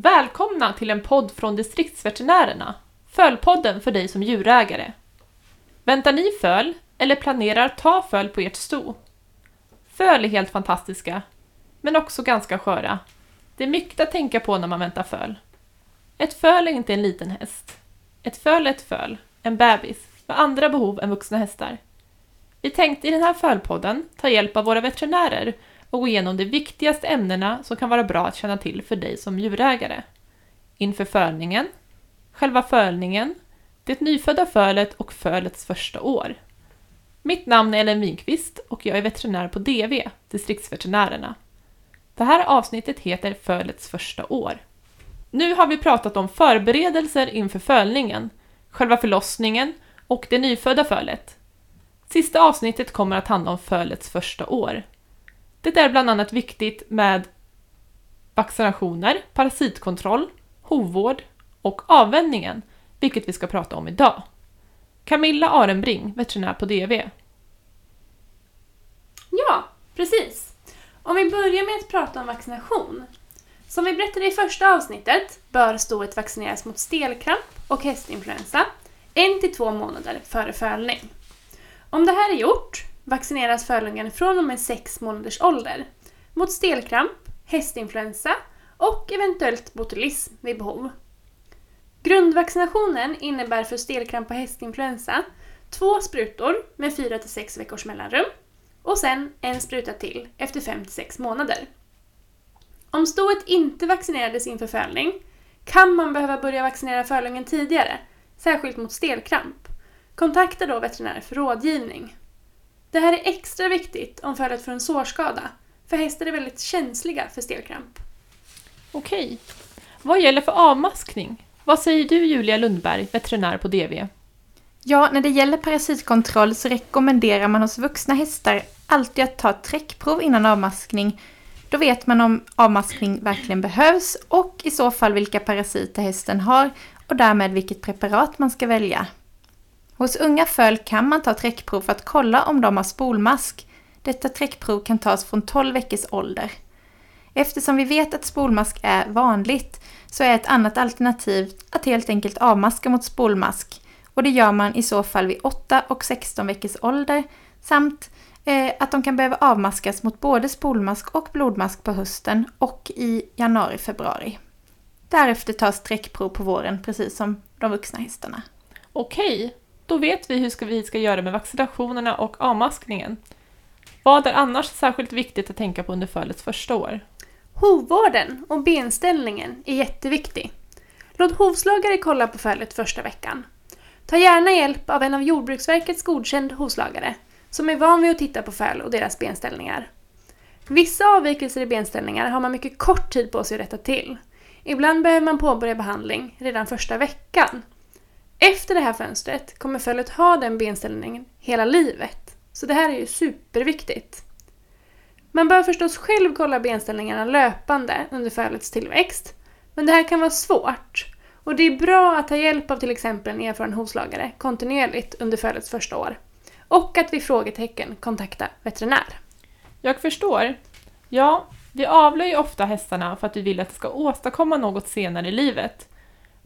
Välkomna till en podd från distriktsveterinärerna, Fölpodden för dig som djurägare. Väntar ni föl eller planerar ta föl på ert sto? Föl är helt fantastiska, men också ganska sköra. Det är mycket att tänka på när man väntar föl. Ett föl är inte en liten häst. Ett föl är ett föl, en bebis, med andra behov än vuxna hästar. Vi tänkte i den här fölpodden ta hjälp av våra veterinärer och gå igenom de viktigaste ämnena som kan vara bra att känna till för dig som djurägare. Inför fölningen, själva fölningen, det nyfödda fölet och fölets första år. Mitt namn är Ellen Winqvist och jag är veterinär på DV, Distriktsveterinärerna. Det här avsnittet heter Fölets första år. Nu har vi pratat om förberedelser inför fölningen, själva förlossningen och det nyfödda fölet. Sista avsnittet kommer att handla om fölets första år. Det är bland annat viktigt med vaccinationer, parasitkontroll, hovvård och avvänjningen, vilket vi ska prata om idag. Camilla Arenbring, veterinär på DV. Ja, precis. Om vi börjar med att prata om vaccination. Som vi berättade i första avsnittet bör stoet vaccineras mot stelkramp och hästinfluensa en till två månader före fölning. Om det här är gjort vaccineras fölungen från och med 6 månaders ålder mot stelkramp, hästinfluensa och eventuellt botulism vid behov. Grundvaccinationen innebär för stelkramp och hästinfluensa två sprutor med 4-6 veckors mellanrum och sen en spruta till efter 5-6 månader. Om stoet inte vaccinerades inför fölning kan man behöva börja vaccinera fölungen tidigare, särskilt mot stelkramp. Kontakta då veterinär för rådgivning. Det här är extra viktigt om fölet får en sårskada, för hästar är väldigt känsliga för stelkramp. Okej. Vad gäller för avmaskning? Vad säger du Julia Lundberg, veterinär på DV? Ja, när det gäller parasitkontroll så rekommenderar man hos vuxna hästar alltid att ta ett träckprov innan avmaskning. Då vet man om avmaskning verkligen behövs och i så fall vilka parasiter hästen har och därmed vilket preparat man ska välja. Hos unga föl kan man ta träckprov för att kolla om de har spolmask. Detta träckprov kan tas från 12 veckors ålder. Eftersom vi vet att spolmask är vanligt så är ett annat alternativ att helt enkelt avmaska mot spolmask och det gör man i så fall vid 8 och 16 veckors ålder samt eh, att de kan behöva avmaskas mot både spolmask och blodmask på hösten och i januari-februari. Därefter tas träckprov på våren precis som de vuxna hästarna. Okej, då vet vi hur vi ska göra med vaccinationerna och avmaskningen. Vad är annars särskilt viktigt att tänka på under fölets första år? Hovvården och benställningen är jätteviktig. Låt hovslagare kolla på fölet första veckan. Ta gärna hjälp av en av Jordbruksverkets godkänd hovslagare som är van vid att titta på föl och deras benställningar. Vissa avvikelser i benställningar har man mycket kort tid på sig att rätta till. Ibland behöver man påbörja behandling redan första veckan. Efter det här fönstret kommer fölet ha den benställningen hela livet. Så det här är ju superviktigt. Man bör förstås själv kolla benställningarna löpande under fölets tillväxt. Men det här kan vara svårt. Och det är bra att ta hjälp av till exempel en erfaren hovslagare kontinuerligt under fölets första år. Och att vid frågetecken kontakta veterinär. Jag förstår. Ja, vi avlar ju ofta hästarna för att vi vill att de ska åstadkomma något senare i livet.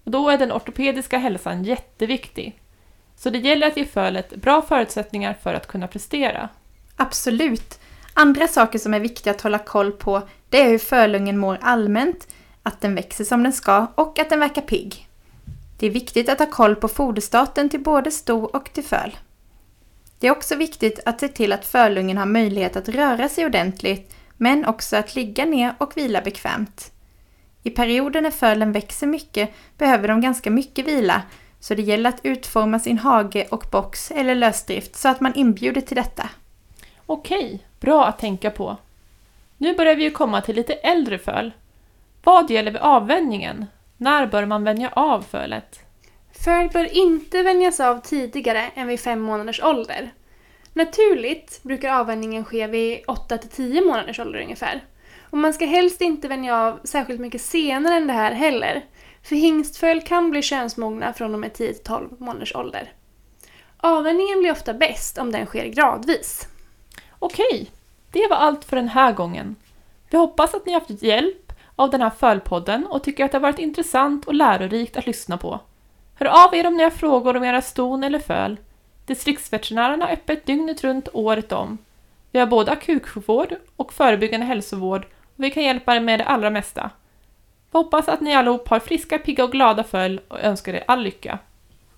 Då är den ortopediska hälsan jätteviktig. Så det gäller att ge fölet bra förutsättningar för att kunna prestera. Absolut. Andra saker som är viktiga att hålla koll på det är hur fölungen mår allmänt, att den växer som den ska och att den verkar pigg. Det är viktigt att ha koll på foderstaten till både sto och till föl. Det är också viktigt att se till att fölungen har möjlighet att röra sig ordentligt men också att ligga ner och vila bekvämt. I perioder när fölen växer mycket behöver de ganska mycket vila, så det gäller att utforma sin hage och box eller lösdrift så att man inbjuder till detta. Okej, bra att tänka på. Nu börjar vi ju komma till lite äldre föl. Vad gäller vid avvänjningen? När bör man vänja av fölet? Föl bör inte vänjas av tidigare än vid fem månaders ålder. Naturligt brukar avvänjningen ske vid 8 till 10 månaders ålder ungefär. Och man ska helst inte vänja av särskilt mycket senare än det här heller. För hingstföl kan bli könsmogna från och med 10-12 månaders ålder. Avvänjningen blir ofta bäst om den sker gradvis. Okej, det var allt för den här gången. Vi hoppas att ni har haft hjälp av den här fölpodden och tycker att det har varit intressant och lärorikt att lyssna på. Hör av er om ni har frågor om era ston eller föl. Distriktsveterinärerna har öppet dygnet runt året om. Vi har både akutsjukvård och förebyggande hälsovård och vi kan hjälpa er med det allra mesta. Vi hoppas att ni allihop har friska, pigga och glada följ och önskar er all lycka.